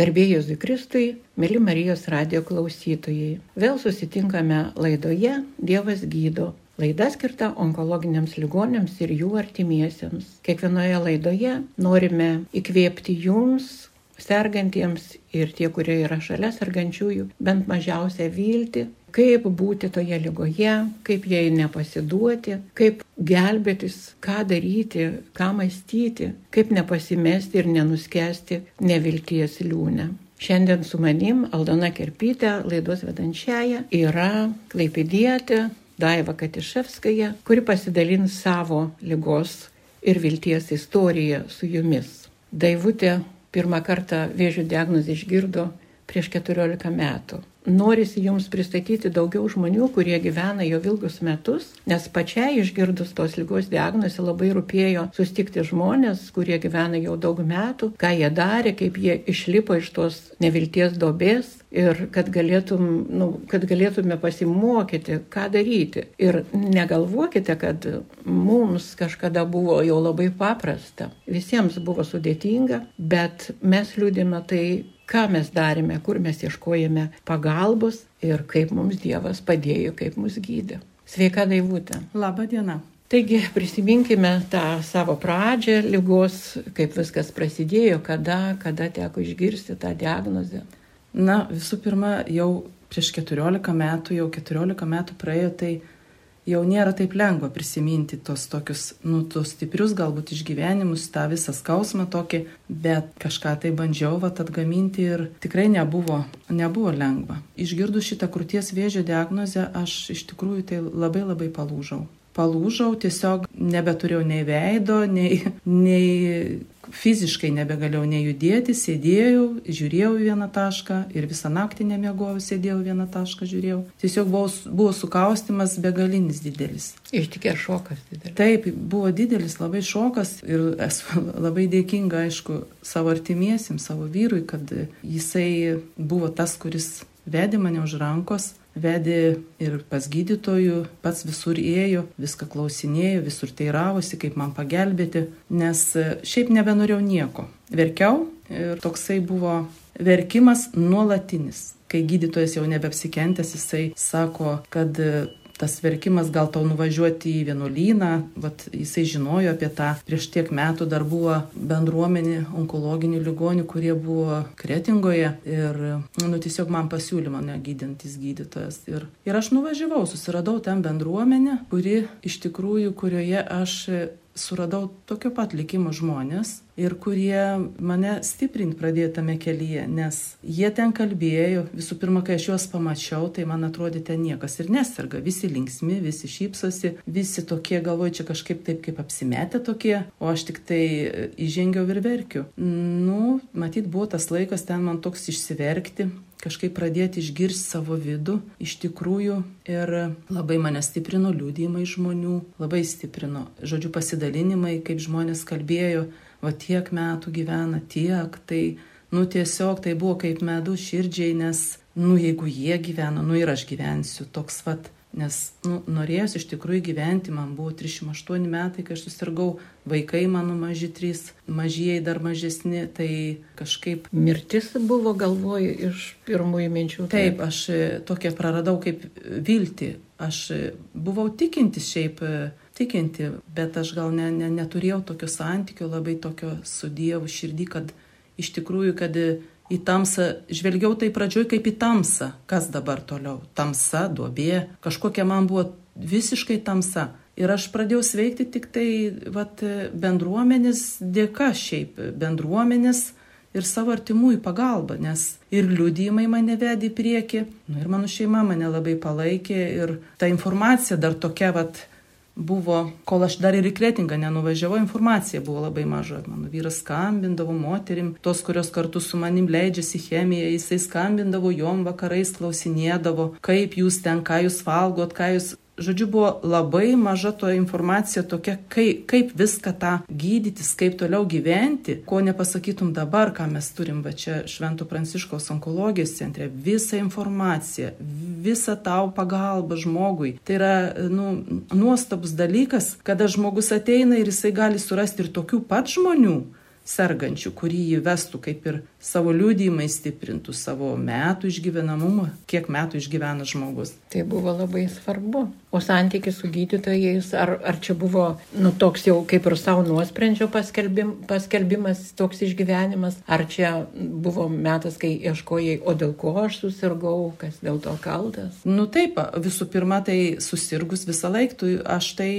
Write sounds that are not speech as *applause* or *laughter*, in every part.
Garbėjus Kristui, mėly Marijos radio klausytojai. Vėl susitinkame laidoje Dievas gydo. Laida skirta onkologiniams ligonėms ir jų artimiesiems. Kiekvienoje laidoje norime įkvėpti jums, sergantiems ir tie, kurie yra šalia sergančiųjų, bent mažiausią viltį, kaip būti toje lygoje, kaip jai nepasiduoti, kaip gelbėtis, ką daryti, ką mąstyti, kaip nepasimesti ir nenuskesti nevilties liūnę. Šiandien su manim Aldona Kerpytė, laidos vedančiaja, yra Klaipėdietė Daiva Katiševskaja, kuri pasidalins savo lygos ir vilties istoriją su jumis. Daivutė pirmą kartą vėžio diagnozę išgirdo prieš 14 metų norisi jums pristatyti daugiau žmonių, kurie gyvena jau ilgus metus, nes pačiai išgirdus tos lygos diagnozę labai rūpėjo sustikti žmonės, kurie gyvena jau daug metų, ką jie darė, kaip jie išlipo iš tos nevilties dobės ir kad, galėtum, nu, kad galėtume pasimokyti, ką daryti. Ir negalvokite, kad mums kažkada buvo jau labai paprasta. Visiems buvo sudėtinga, bet mes liūdime tai ką mes darėme, kur mes ieškojame pagalbos ir kaip mums Dievas padėjo, kaip mus gydė. Sveika Daivutė. Labą dieną. Taigi prisiminkime tą savo pradžią lygos, kaip viskas prasidėjo, kada, kada teko išgirsti tą diagnozę. Na, visų pirma, jau prieš 14 metų, jau 14 metų praėjo, tai jau nėra taip lengva prisiminti tos tokius, nu, tos stiprius galbūt išgyvenimus, tą visą skausmą tokį, bet kažką tai bandžiau vat atgaminti ir tikrai nebuvo, nebuvo lengva. Išgirdus šitą krūties vėžio diagnozę, aš iš tikrųjų tai labai labai palūžau palūžau, tiesiog nebeturėjau nei veido, nei, nei fiziškai nebegalėjau nejudėti, sėdėjau, žiūrėjau į vieną tašką ir visą naktį nemiegojau, sėdėjau vieną tašką, žiūrėjau. Tiesiog buvo, buvo sukaustimas begalinis didelis. Ištikė šokas didelis. Taip, buvo didelis labai šokas ir esu *laughs* labai dėkinga, aišku, savo artimiesiam, savo vyrui, kad jisai buvo tas, kuris vedė mane už rankos vedė ir pas gydytojų, pats visur ėjo, viską klausinėjo, visur teiravosi, kaip man pagelbėti, nes e, šiaip nebenorėjau nieko. Verkiau ir toksai buvo verkimas nuolatinis. Kai gydytojas jau nebeapsikentęs, jisai sako, kad e, tas verkimas gal tau nuvažiuoti į vienuolyną, vat jisai žinojo apie tą, prieš tiek metų dar buvo bendruomenė onkologinių ligonių, kurie buvo kretingoje ir, nu, tiesiog man pasiūlė mane gydintis gydytojas. Ir, ir aš nuvažiavau, susiradau ten bendruomenę, kuri iš tikrųjų, kurioje aš suradau tokio pat likimo žmonės ir kurie mane stiprint pradėjo tame kelyje, nes jie ten kalbėjo, visų pirma, kai aš juos pamačiau, tai man atrodė ten niekas ir neserga, visi linksmi, visi šypsosi, visi tokie galvoju čia kažkaip taip kaip apsimetę tokie, o aš tik tai įžengiau ir verkiu. Nu, matyt, buvo tas laikas ten man toks išsiverkti, kažkaip pradėti išgirsti savo vidų iš tikrųjų ir labai mane stiprino liūdėjimai žmonių, labai stiprino, žodžiu, pasidalinimai, kaip žmonės kalbėjo, va tiek metų gyvena, tiek, tai, nu tiesiog tai buvo kaip medų širdžiai, nes, nu jeigu jie gyvena, nu ir aš gyvensiu, toks vat Nes nu, norėjus iš tikrųjų gyventi, man buvo 38 metai, kai aš susirgau, vaikai mano maži trys, mažieji dar mažesni, tai kažkaip... Mirtis buvo galvoju iš pirmųjų minčių. Taip, aš e, tokia praradau kaip viltį. Aš e, buvau tikintis šiaip e, tikinti, bet aš gal ne, ne, neturėjau tokio santykio labai tokio su Dievu širdį, kad iš tikrųjų, kad į tamsą, žvelgiau tai pradžioj kaip į tamsą, kas dabar toliau. Tamsa, duobė, kažkokia man buvo visiškai tamsa. Ir aš pradėjau sveikti tik tai vat, bendruomenės dėka šiaip, bendruomenės ir savo artimųjų pagalba, nes ir liūdėjimai mane vedė į priekį, nu, ir mano šeima mane labai palaikė ir ta informacija dar tokia, vat, buvo, kol aš dar ir į kretingą nenuvažiavau, informacija buvo labai maža. Mano vyras skambindavo moterim, tos, kurios kartu su manim leidžiasi chemiją, jisai skambindavo jom vakarais, klausinėdavo, kaip jūs ten, ką jūs valgot, ką jūs žodžiu, buvo labai maža to informacija tokia, kaip, kaip viską tą gydytis, kaip toliau gyventi, ko nepasakytum dabar, ką mes turim va čia Švento Pranciškos onkologijos centre, visą informaciją, visą tau pagalbą žmogui. Tai yra, nu, nuostabus dalykas, kada žmogus ateina ir jisai gali surasti ir tokių pat žmonių, sergančių, kurį jį vestų kaip ir savo liūdėjimai stiprintų, savo metų išgyvenamumą, kiek metų išgyvena žmogus. Tai buvo labai svarbu. O santykis su gydytojais, ar, ar čia buvo nu, toks jau kaip ir savo nuosprendžio paskelbim, paskelbimas, toks išgyvenimas, ar čia buvo metas, kai ieškojai, o dėl ko aš susirgau, kas dėl to kaltas? Nu taip, visų pirma, tai susirgus visą laiką, aš tai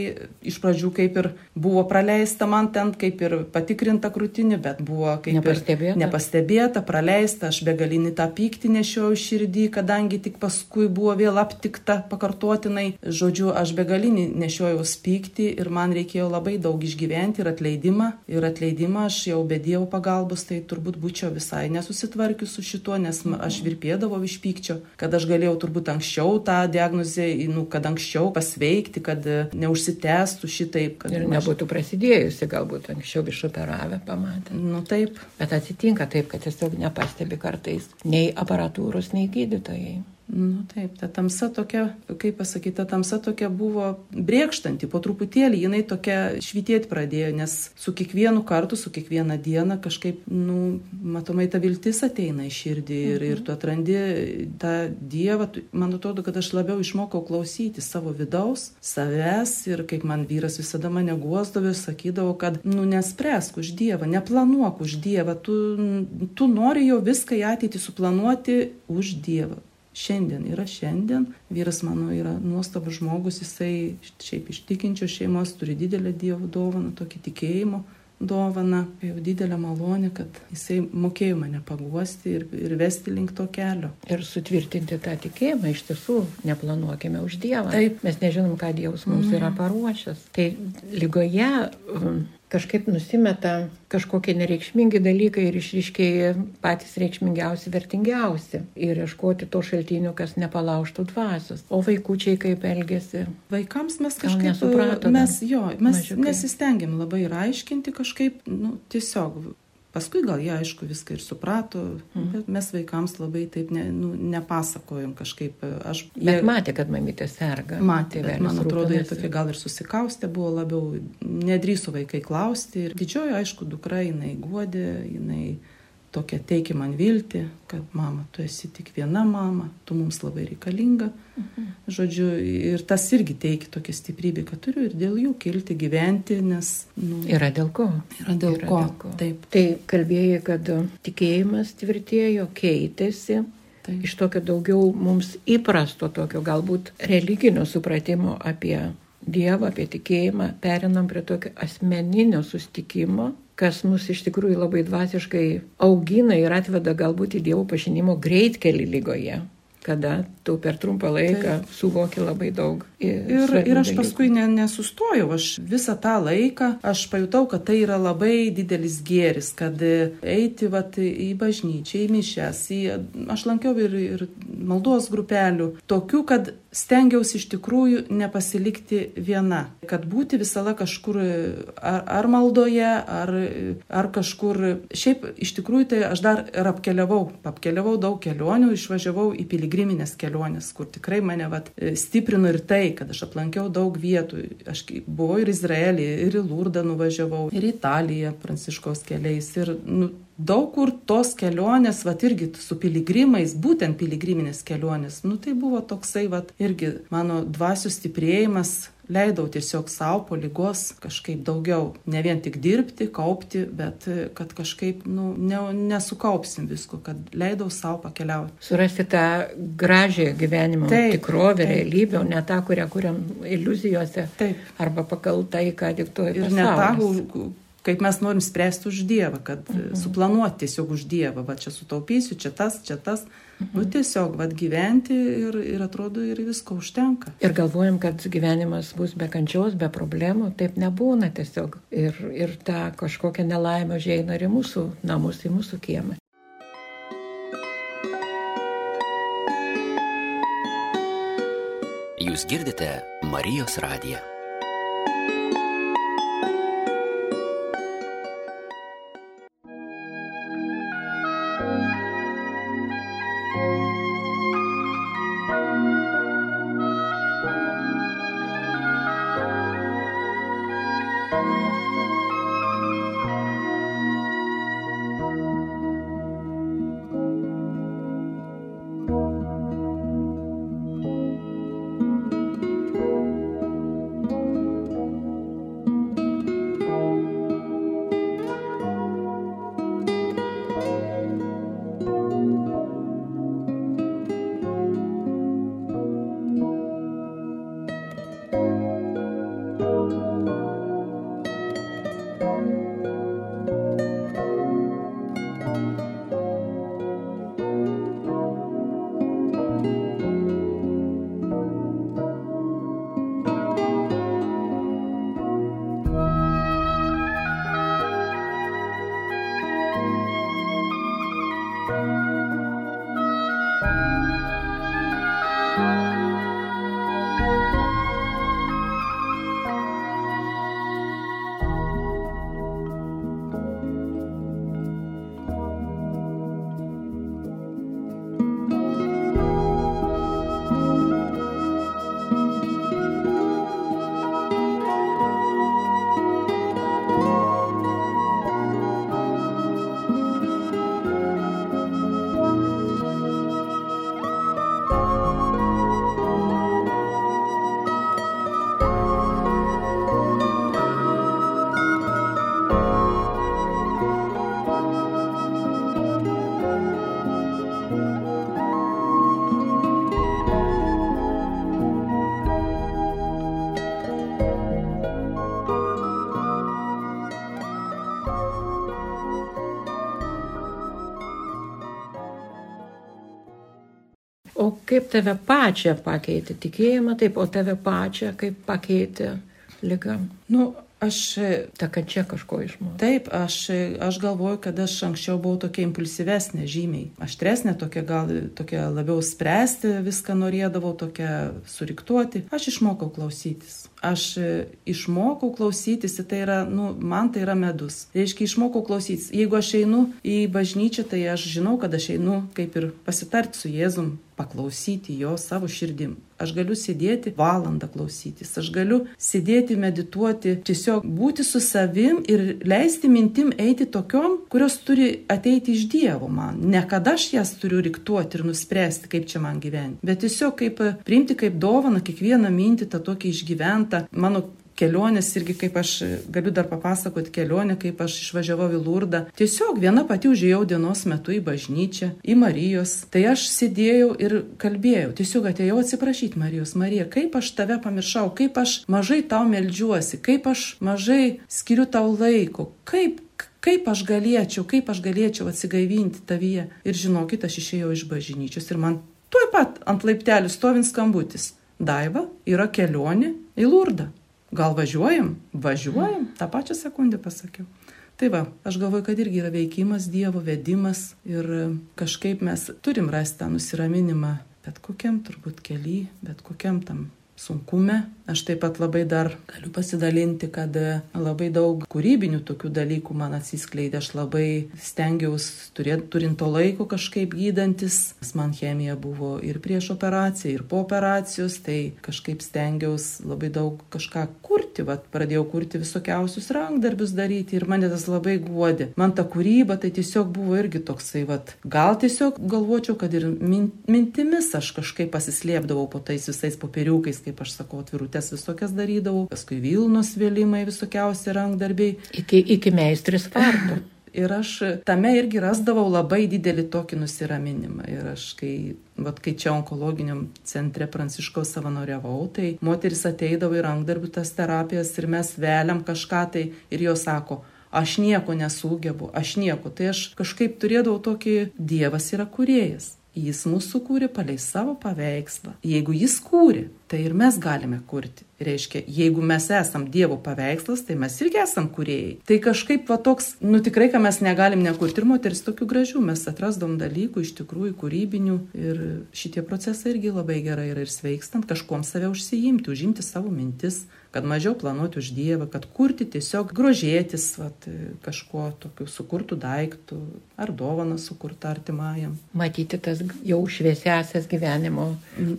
iš pradžių kaip ir buvo praleista man ten, kaip ir patikrinta krūtinė, bet buvo kaip nepastebėta. ir nepastebėta, praleista, aš begalinį tą pyktį nešiau širdį, kadangi tik paskui buvo vėl aptikta pakartotinai žodžiu, aš begalinį nešiojau pyktį ir man reikėjo labai daug išgyventi ir atleidimą. Ir atleidimą aš jau be Dievo pagalbos, tai turbūt būčiau visai nesusitvarkius su šituo, nes aš virpėdavau iš pykčio, kad aš galėjau turbūt anksčiau tą diagnozę, nu, kad anksčiau pasveikti, kad neužsitęstų šitaip. Ir nebūtų aš... prasidėjusi, galbūt anksčiau išoperavę pamatę. Nu taip. Bet atsitinka taip, kad tiesiog nepastebi kartais nei aparatūros, nei gydytojai. Nu, taip, ta tamsa tokia, kaip pasakyti, ta tamsa tokia buvo brėkštanti, po truputėlį jinai tokia švitėti pradėjo, nes su kiekvienu kartu, su kiekviena diena kažkaip, nu, matomai ta viltis ateina į širdį ir, mhm. ir tu atrandi tą Dievą, man atrodo, kad aš labiau išmokau klausyti savo vidaus, savęs ir kaip man vyras visada mane guosdavo ir sakydavo, kad, nu, nespręsk už Dievą, neplanuok už Dievą, tu, tu nori jau viską į ateitį suplanuoti už Dievą šiandien yra šiandien. Vyras mano yra nuostabus žmogus, jisai šiaip iš tikinčios šeimos turi didelę Dievo dovaną, tokį tikėjimo dovaną, jau didelę malonę, kad jisai mokėjo mane paguosti ir, ir vesti link to kelio. Ir sutvirtinti tą tikėjimą, iš tiesų, neplanuokime už Dievą. Taip, mes nežinom, ką Dievas mums mm. yra paruošęs. Tai lygoje um, kažkaip nusimeta kažkokie nereikšmingi dalykai ir išriškėja patys reikšmingiausi, vertingiausi. Ir ieškoti to šaltinių, kas nepalauštų dvasios. O vaikučiai kaip elgesi? Vaikams mes kažkaip nesupratome. Mes jo, mes Mažiukai. nesistengiam labai ir aiškinti kažkaip, nu, tiesiog Paskui gal jie aišku viską ir suprato, mm. bet mes vaikams labai taip ne, nu, nepasakojom kažkaip. Aš, jie, bet matė, kad mamytė serga. Matė, bet man atrodo, jie tokie gal ir susikaustė, buvo labiau, nedrįso vaikai klausti. Ir didžioji, aišku, dukra jinai guodė, jinai tokia teikia man viltį, kad mama, tu esi tik viena mama, tu mums labai reikalinga. Mhm. Žodžiu, ir tas irgi teikia tokia stiprybė, kad turiu ir dėl jų kilti, gyventi, nes... Nu, yra dėl ko. Yra dėl, yra ko. dėl ko. Taip. Tai kalbėjai, kad tikėjimas tvirtėjo, keitėsi. Taip. Iš tokio daugiau mums įprasto, tokio galbūt religinio supratimo apie Dievą, apie tikėjimą, perinam prie tokio asmeninio sustikimo kas mus iš tikrųjų labai dvasiškai augina ir atveda galbūt į Dievo pažinimo greitkelį lygoje kada tu per trumpą laiką Taip. suvoki labai daug. Ir, ir aš paskui ne, nesustojau, aš visą tą laiką, aš pajutau, kad tai yra labai didelis gėris, kad eiti vat, į bažnyčią, į mišęs, į, aš lankiau ir, ir maldos grupelių, tokių, kad stengiausi iš tikrųjų nepasilikti viena, kad būti visada kažkur ar, ar maldoje, ar, ar kažkur. Šiaip iš tikrųjų tai aš dar ir apkeliavau, apkeliavau daug kelionių, išvažiavau į piligriminės kelionės, kur tikrai mane vat, stiprino ir tai, kad aš aplankiau daug vietų. Aš buvau ir Izraelį, ir į Lurdą nuvažiavau, ir Italiją pranciškos keliais. Ir, nu, daug kur tos kelionės, va irgi su piligrimais, būtent piligriminės kelionės, nu tai buvo toksai, va irgi mano dvasių stiprėjimas, leidau tiesiog savo po lygos kažkaip daugiau, ne vien tik dirbti, kaupti, bet kad kažkaip, nu, ne, nesukaupsim visko, kad leidau savo pakeliauti. Surasti tą gražią gyvenimo taip, tikrovę, taip, realybę, o ne tą, kurią kuriam iliuzijose. Taip. Arba pagal tai, ką diktuoja. Ir pasaulis. ne tą, kaip mes norim spręsti už Dievą, kad mhm. suplanuoti tiesiog už Dievą, va čia sutaupysiu, čia tas, čia tas. Mhm. Nu tiesiog, va gyventi ir, ir atrodo ir visko užtenka. Ir galvojam, kad gyvenimas bus be kančios, be problemų, taip nebūna tiesiog. Ir, ir ta kažkokia nelaimė žieina ir į mūsų namus, į mūsų kiemą. Jūs girdite Marijos radiją. Kaip tave pačią pakeitė tikėjimą, taip, o tave pačią kaip pakeitė lyga? Nu, aš Ta kančia kažko išmokė. Taip, aš, aš galvoju, kad aš anksčiau buvau tokia impulsyvesnė, žymiai. Aštresnė, tokia gal tokia labiau spręsti, viską norėdavau, tokia suriktuoti. Aš išmokau klausytis. Aš išmokau klausytis, tai yra, nu, man tai yra medus. Reiškia, išmokau klausytis. Jeigu aš einu į bažnyčią, tai aš žinau, kad aš einu kaip ir pasitarti su Jėzum, paklausyti jo savo širdim. Aš galiu sėdėti valandą klausytis, aš galiu sėdėti, medituoti, tiesiog būti su savim ir leisti mintim eiti tokiom, kurios turi ateiti iš Dievo man. Ne kad aš jas turiu riktuoti ir nuspręsti, kaip čia man gyventi, bet tiesiog kaip priimti kaip dovana kiekvieną mintį, tą tokį išgyventą mano kelionės irgi, kaip aš galiu dar papasakoti kelionę, kaip aš išvažiavau į Lurdą. Tiesiog viena pati užėjau dienos metu į bažnyčią, į Marijos. Tai aš sėdėjau ir kalbėjau. Tiesiog atėjau atsiprašyti Marijos. Marija, kaip aš tave pamiršau, kaip aš mažai tau melžiuosi, kaip aš mažai skiriu tau laiko, kaip kaip aš galėčiau, kaip aš galėčiau atsigaivinti tavyje. Ir žinokit, aš išėjau iš bažnyčios ir man tuoj pat ant laiptelių stovint skambutis. Daiva yra kelionė į Lurdą. Gal važiuojam? Važiuojam, tą pačią sekundę pasakiau. Tai va, aš galvoju, kad irgi yra veikimas Dievo vedimas ir kažkaip mes turim rasti tą nusiraminimą, bet kokiam turbūt keli, bet kokiam tam sunkume. Aš taip pat labai dar galiu pasidalinti, kad labai daug kūrybinių tokių dalykų man atsiskleidė. Aš labai stengiausi, turint to laiko kažkaip gydantis. Man chemija buvo ir prieš operaciją, ir po operacijos, tai kažkaip stengiausi labai daug kažką kurti. Vat, pradėjau kurti visokiausius rankdarbius daryti ir mane tas labai guodė. Man ta kūryba tai tiesiog buvo irgi toksai, vat, gal tiesiog galvočiau, kad ir min, mintimis aš kažkaip pasislėpdavau po tais visais popieriukais, kaip aš sakau, atvirutės visokias darydavau, paskui Vilnos vėlimai visokiausi rankdarbiai. Iki, iki meistris vardo. Ir aš tame irgi rasdavau labai didelį tokį nusiraminimą. Ir aš, kai, vat, kai čia onkologiniam centre Pranciškaus savanoriavau, tai moteris ateidavo į rankdarbių tas terapijas ir mes vėliam kažką tai ir jo sako, aš nieko nesugebu, aš nieko. Tai aš kažkaip turėdavau tokį Dievas yra kuriejas. Jis mūsų kūrė palei savo paveikslą. Jeigu jis kūrė, tai ir mes galime kurti. Reiškia, jeigu mes esam Dievo paveikslas, tai mes irgi esam kuriejai. Tai kažkaip va toks, nu tikrai, ką mes negalim nekurti ir moteris tokių gražių, mes atrasdom dalykų iš tikrųjų kūrybinių ir šitie procesai irgi labai gerai yra ir sveikstant, kažkuom save užsijimti, užimti savo mintis, kad mažiau planuoti už Dievą, kad kurti tiesiog grožėtis vat, kažkuo tokiu sukurtų daiktų ar dovaną sukurtą artimajam. Matyti tas jau šviesiasias gyvenimo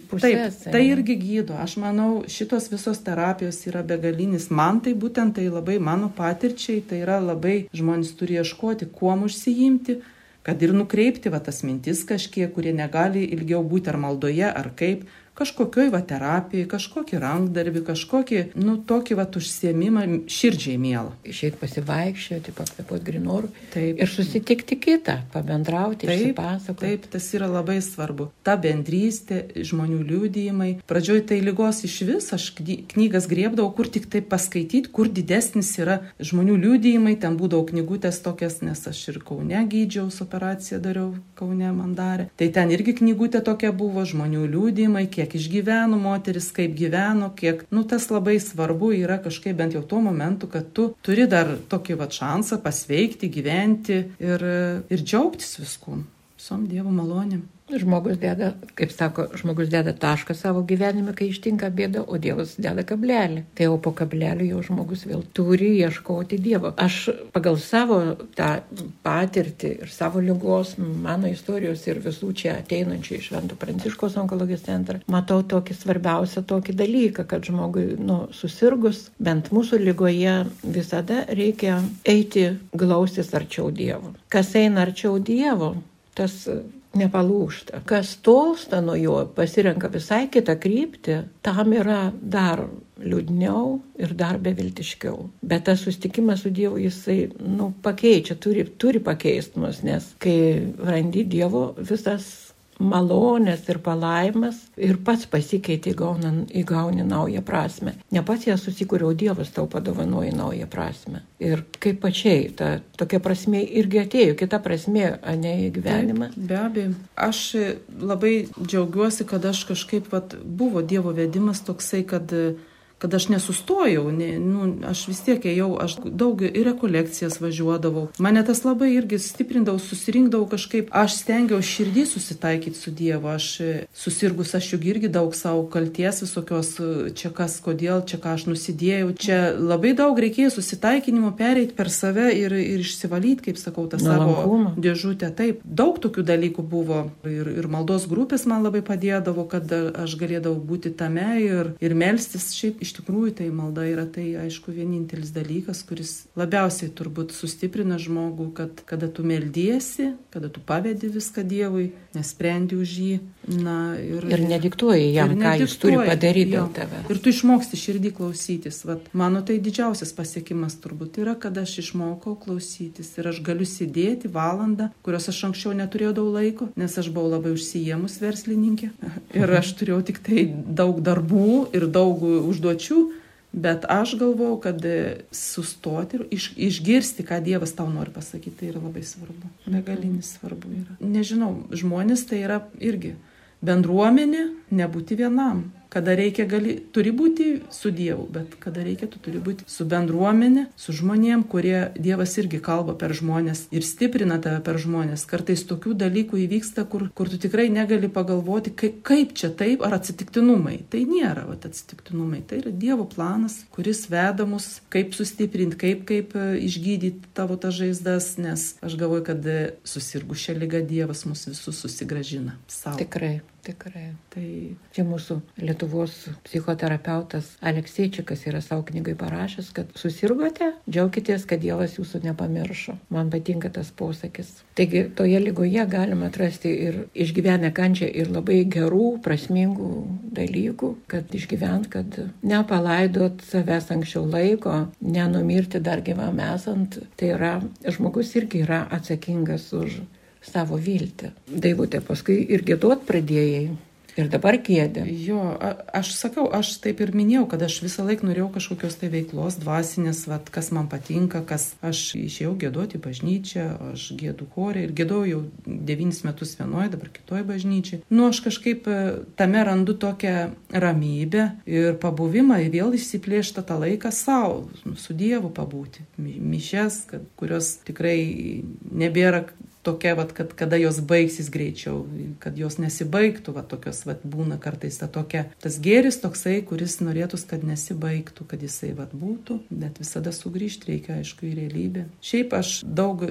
pusės. Taip, tai irgi gydo. Aš manau, šitos visos terapijos yra begalinis. Man tai būtent tai labai mano patirčiai, tai yra labai žmonės turi ieškoti, kuom užsiimti kad ir nukreipti va tas mintis kažkiek, kurie negali ilgiau būti ar maldoje, ar kaip, kažkokioj va terapijai, kažkokį rankdarbį, kažkokį, nu, tokį va užsiemimą širdžiai mielą. Išėjti pasivaikščioti, pakvepuoti grinorų Taip. ir susitikti kitą, pabendrauti, pasakoti. taip, tas yra labai svarbu. Ta bendrystė, žmonių liūdėjimai. Pradžioj tai lygos iš vis, aš kny- knygas griebdavau, kur tik tai paskaityti, kur didesnis yra žmonių liūdėjimai. Ten būdavo knygutės tokias, nes aš ir Kaune gydžiaus operaciją dariau, Kaune man darė. Tai ten irgi knygutė tokia buvo, žmonių liūdėjimai, kiek išgyveno moteris, kaip gyveno, kiek, nu tas labai svarbu yra kažkaip bent jau tuo momentu, kad tu turi dar tokį va šansą pasveikti, gyventi ir, ir džiaugtis viskuo Visom Dievo malonėm. Žmogus deda, kaip sako, žmogus deda tašką savo gyvenime, kai ištinka bėda, o Dievas deda kablelį. Tai jau po kablelio jau žmogus vėl turi ieškoti Dievo. Aš pagal savo tą patirtį ir savo lygos, mano istorijos ir visų čia ateinančių iš Šventų Pranciškos onkologijos centrą, matau tokį svarbiausią tokį dalyką, kad žmogui, nu, susirgus, bent mūsų lygoje visada reikia eiti glaustis arčiau Dievo. Kas eina arčiau Dievo, tas nepalūšta. Kas tolsta nuo jo, pasirenka visai kitą kryptį, tam yra dar liūdniau ir dar beviltiškiau. Bet tas susitikimas su Dievu jisai, nu, pakeičia, turi, turi pakeisti mus, nes kai randi Dievo visas malonės ir palaimas ir pats pasikeiti įgauni, naują prasme. Ne pats ją susikūriau, Dievas tau padovanoja naują prasme. Ir kaip pačiai, ta tokia prasme irgi atėjo, kita prasme, ne į gyvenimą. Taip, be abejo, aš labai džiaugiuosi, kad aš kažkaip, vat, buvo Dievo vedimas toksai, kad uh, kad aš nesustojau, ne, nu, aš vis tiek ėjau, aš daug ir rekolekcijas važiuodavau. Mane tas labai irgi stiprindavau, susirinkdavau kažkaip, aš stengiausi širdį susitaikyti su Dievu, aš susirgus, aš juk irgi daug savo kalties visokios, čia kas, kodėl, čia ką aš nusidėjau, čia labai daug reikėjo susitaikinimo pereiti per save ir, ir išsivalyti, kaip sakau, tą savo dėžutę. Taip, daug tokių dalykų buvo ir, ir maldos grupės man labai padėdavo, kad aš galėdavau būti tame ir, ir melstis šiaip iš iš tikrųjų tai malda yra tai, aišku, vienintelis dalykas, kuris labiausiai turbūt sustiprina žmogų, kad kada tu meldiesi, kada tu pavedi viską Dievui, nesprendi už jį. Na, ir, ir nediktuoji jam, ir ką jis turi padaryti dėl tavęs. Ir tu išmoksti širdį klausytis. Vat, mano tai didžiausias pasiekimas turbūt yra, kad aš išmokau klausytis ir aš galiu sėdėti valandą, kurios aš anksčiau neturėjau daug laiko, nes aš buvau labai užsijėmus verslininkė *laughs* ir aš turėjau tik tai daug darbų ir daug užduočių užduočių, bet aš galvau, kad sustoti ir iš, išgirsti, ką Dievas tau nori pasakyti, tai yra labai svarbu. Begalinis svarbu yra. Nežinau, žmonės tai yra irgi bendruomenė, nebūti vienam. Kada reikia, gali, turi būti su Dievu, bet kada reikia, tu turi būti su bendruomenė, su žmonėm, kurie Dievas irgi kalba per žmonės ir stiprina tave per žmonės. Kartais tokių dalykų įvyksta, kur, kur tu tikrai negali pagalvoti, kaip, kaip čia taip, ar atsitiktinumai. Tai nėra vat, atsitiktinumai, tai yra Dievo planas, kuris veda mus, kaip sustiprinti, kaip, kaip e, išgydyti tavo tas žaizdas, nes aš galvoju, kad e, susirgu šią lygą Dievas mus visus susigražina. Sau. Tikrai. Tikrai. Tai čia mūsų Lietuvos psichoterapeutas Alekseičikas yra savo knygai parašęs, kad susirgote, džiaukitės, kad Dievas jūsų nepamiršo. Man patinka tas posakis. Taigi toje lygoje galima atrasti ir išgyvenę kančią ir labai gerų, prasmingų dalykų, kad išgyvent, kad nepalaidot savęs anksčiau laiko, nenumirti dar gyvam esant. Tai yra, žmogus irgi yra atsakingas už savo viltį. Daivutė, paskui ir gėduot pradėjai. Ir dabar kėdė. Jo, a, aš sakau, aš taip ir minėjau, kad aš visą laiką norėjau kažkokios tai veiklos, dvasinės, vat, kas man patinka, kas aš išėjau gėduoti bažnyčią, aš gėdu chorė ir gėdau jau devynis metus vienoje, dabar kitoje bažnyčiai. Nu, aš kažkaip e, tame randu tokią ramybę ir pabuvimą, ir vėl išsiplėštą tą laiką savo, nu, su Dievu pabūti. Mišes, kad, kurios tikrai nebėra tokia, vat, kad kada jos baigsis greičiau, kad jos nesibaigtų, vat, tokios vat, būna kartais ta tokia, tas gėris toksai, kuris norėtų, kad nesibaigtų, kad jisai vat, būtų, bet visada sugrįžti reikia, aišku, į realybę. Šiaip aš daug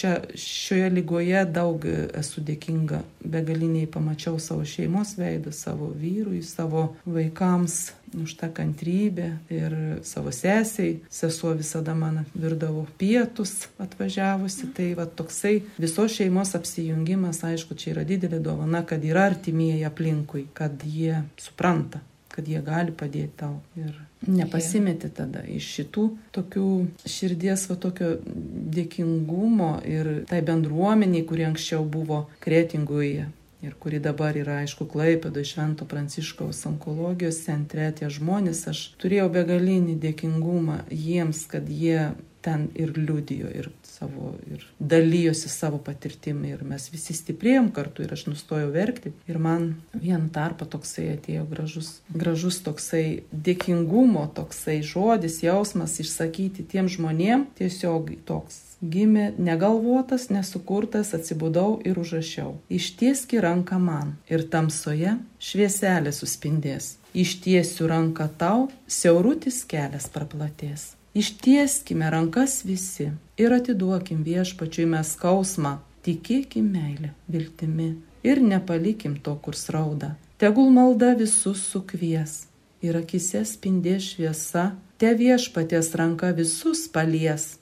šią, šioje lygoje daug esu dėkinga, begaliniai pamačiau savo šeimos veidą, savo vyrui, savo vaikams, už tą kantrybę ir savo sesiai. Sesuo visada man virdavo pietus atvažiavusi. Tai va toksai visos šeimos apsijungimas, aišku, čia yra didelė dovana, kad yra artimieji aplinkui, kad jie supranta kad jie gali padėti tau ir nepasimeti tada iš šitų tokių širdies, va tokio dėkingumo ir tai bendruomeniai, kuri anksčiau buvo kretinguje, ir kuri dabar yra, aišku, Klaipėdo Švento Pranciškaus onkologijos centre, tie žmonės, aš turėjau begalinį dėkingumą jiems, kad jie ten ir liudijo, ir savo, ir dalyjosi savo patirtimi, ir mes visi stiprėjom kartu, ir aš nustojau verkti. Ir man vien tarpa toksai atėjo gražus, gražus toksai dėkingumo, toksai žodis, jausmas išsakyti tiem žmonėm, tiesiog toks Gimė negalvotas, nesukurtas, atsibudau ir užrašiau. Ištieski ranką man ir tamsoje švieselė suspindės. Ištiesiu ranką tau, siaurutis kelias praplatės. Ištieskime rankas visi ir atiduokim viešpačiui mes skausmą, tikėkim meilę, viltimi ir nepalikim to, kur rauda. Tegul malda visus sukvies ir akise spindė šviesa, te viešpaties ranka visus palies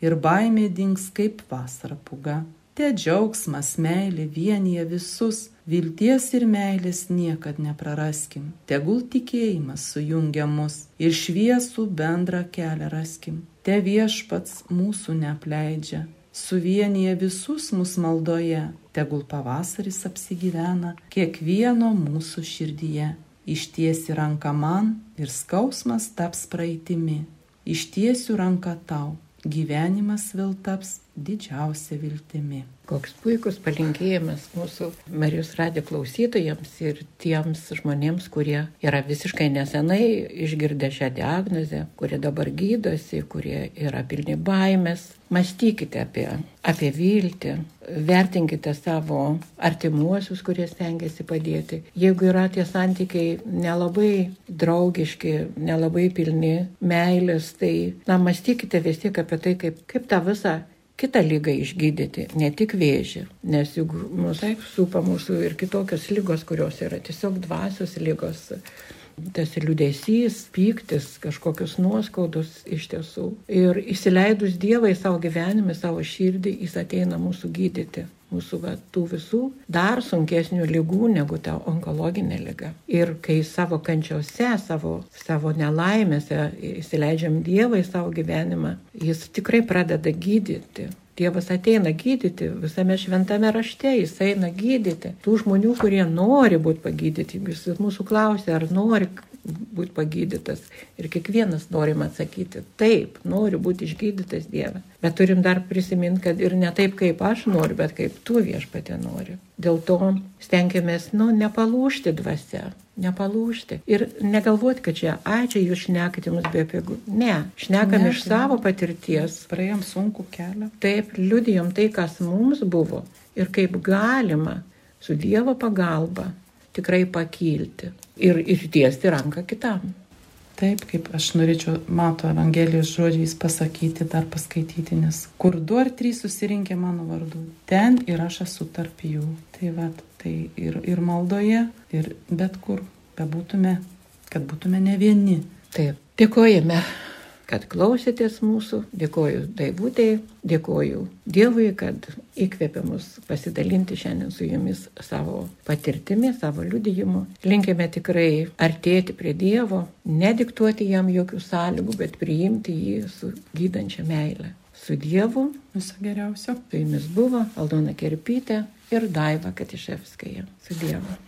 ir baimė dings kaip vasara puga. Te džiaugsmas, meilė vienyje visus, vilties ir meilės niekad nepraraskim. Tegul tikėjimas sujungia mus ir šviesų bendrą kelią raskim. Te viešpats mūsų neapleidžia, suvienyje visus mus maldoje, tegul pavasaris apsigyvena kiekvieno mūsų širdyje. Ištiesi ranką man ir skausmas taps praeitimi. Ištiesiu ranką tau gyvenimas vėl taps didžiausia viltimi. Koks puikus palinkėjimas mūsų Marijos radio klausytojams ir tiems žmonėms, kurie yra visiškai nesenai išgirdę šią diagnozę, kurie dabar gydosi, kurie yra pilni baimės. Mąstykite apie, apie viltį, vertinkite savo artimuosius, kurie stengiasi padėti. Jeigu yra tie santykiai nelabai draugiški, nelabai pilni meilės, tai na, mąstykite vis tiek apie tai, kaip, kaip tą visą kitą lygą išgydyti, ne tik vėžį, nes juk mūsų supa mūsų ir kitokios lygos, kurios yra tiesiog dvasios lygos, tas liūdėsys, pyktis, kažkokius nuoskaudus iš tiesų. Ir įsileidus Dievą į savo gyvenimą, savo širdį, jis ateina mūsų gydyti mūsų va, tų visų dar sunkesnių lygų negu ta onkologinė lyga. Ir kai savo kančiose, savo, savo nelaimėse įsileidžiam Dievą į savo gyvenimą, jis tikrai pradeda gydyti. Dievas ateina gydyti visame šventame rašte, jis eina gydyti tų žmonių, kurie nori būti pagydyti. Jis mūsų klausia, ar nori būti pagydytas. Ir kiekvienas norim atsakyti, taip, noriu būti išgydytas Dieve. Bet turim dar prisiminti, kad ir ne taip, kaip aš noriu, bet kaip tu viešpatė nori. Dėl to stengiamės, nu, nepalūšti dvasia, nepalūšti. Ir negalvoti, kad čia, ai, čia jūs šnekate mums be pigų. Ne, šnekam ne, iš savo patirties. Praėjom sunku kelią. Taip, liudijom tai, kas mums buvo ir kaip galima su Dievo pagalba tikrai pakilti ir ištiesti ranką kitam. Taip, kaip aš norėčiau Mato Evangelijos žodžiais pasakyti, dar paskaityti, nes kur du ar trys susirinkė mano vardu, ten ir aš esu tarp jų. Tai va, tai ir, ir maldoje, ir bet kur bebūtume, kad būtume ne vieni. Taip, dėkojame kad klausėtės mūsų. Dėkoju Daivutėjai, dėkoju Dievui, kad įkvėpė mus pasidalinti šiandien su jumis savo patirtimi, savo liudijimu. Linkime tikrai artėti prie Dievo, nediktuoti jam jokių sąlygų, bet priimti jį su gydančia meile. Su Dievu. Viso geriausio. Su jumis buvo Aldona Kerpytė ir Daiva Katiševskaja. Su Dievu.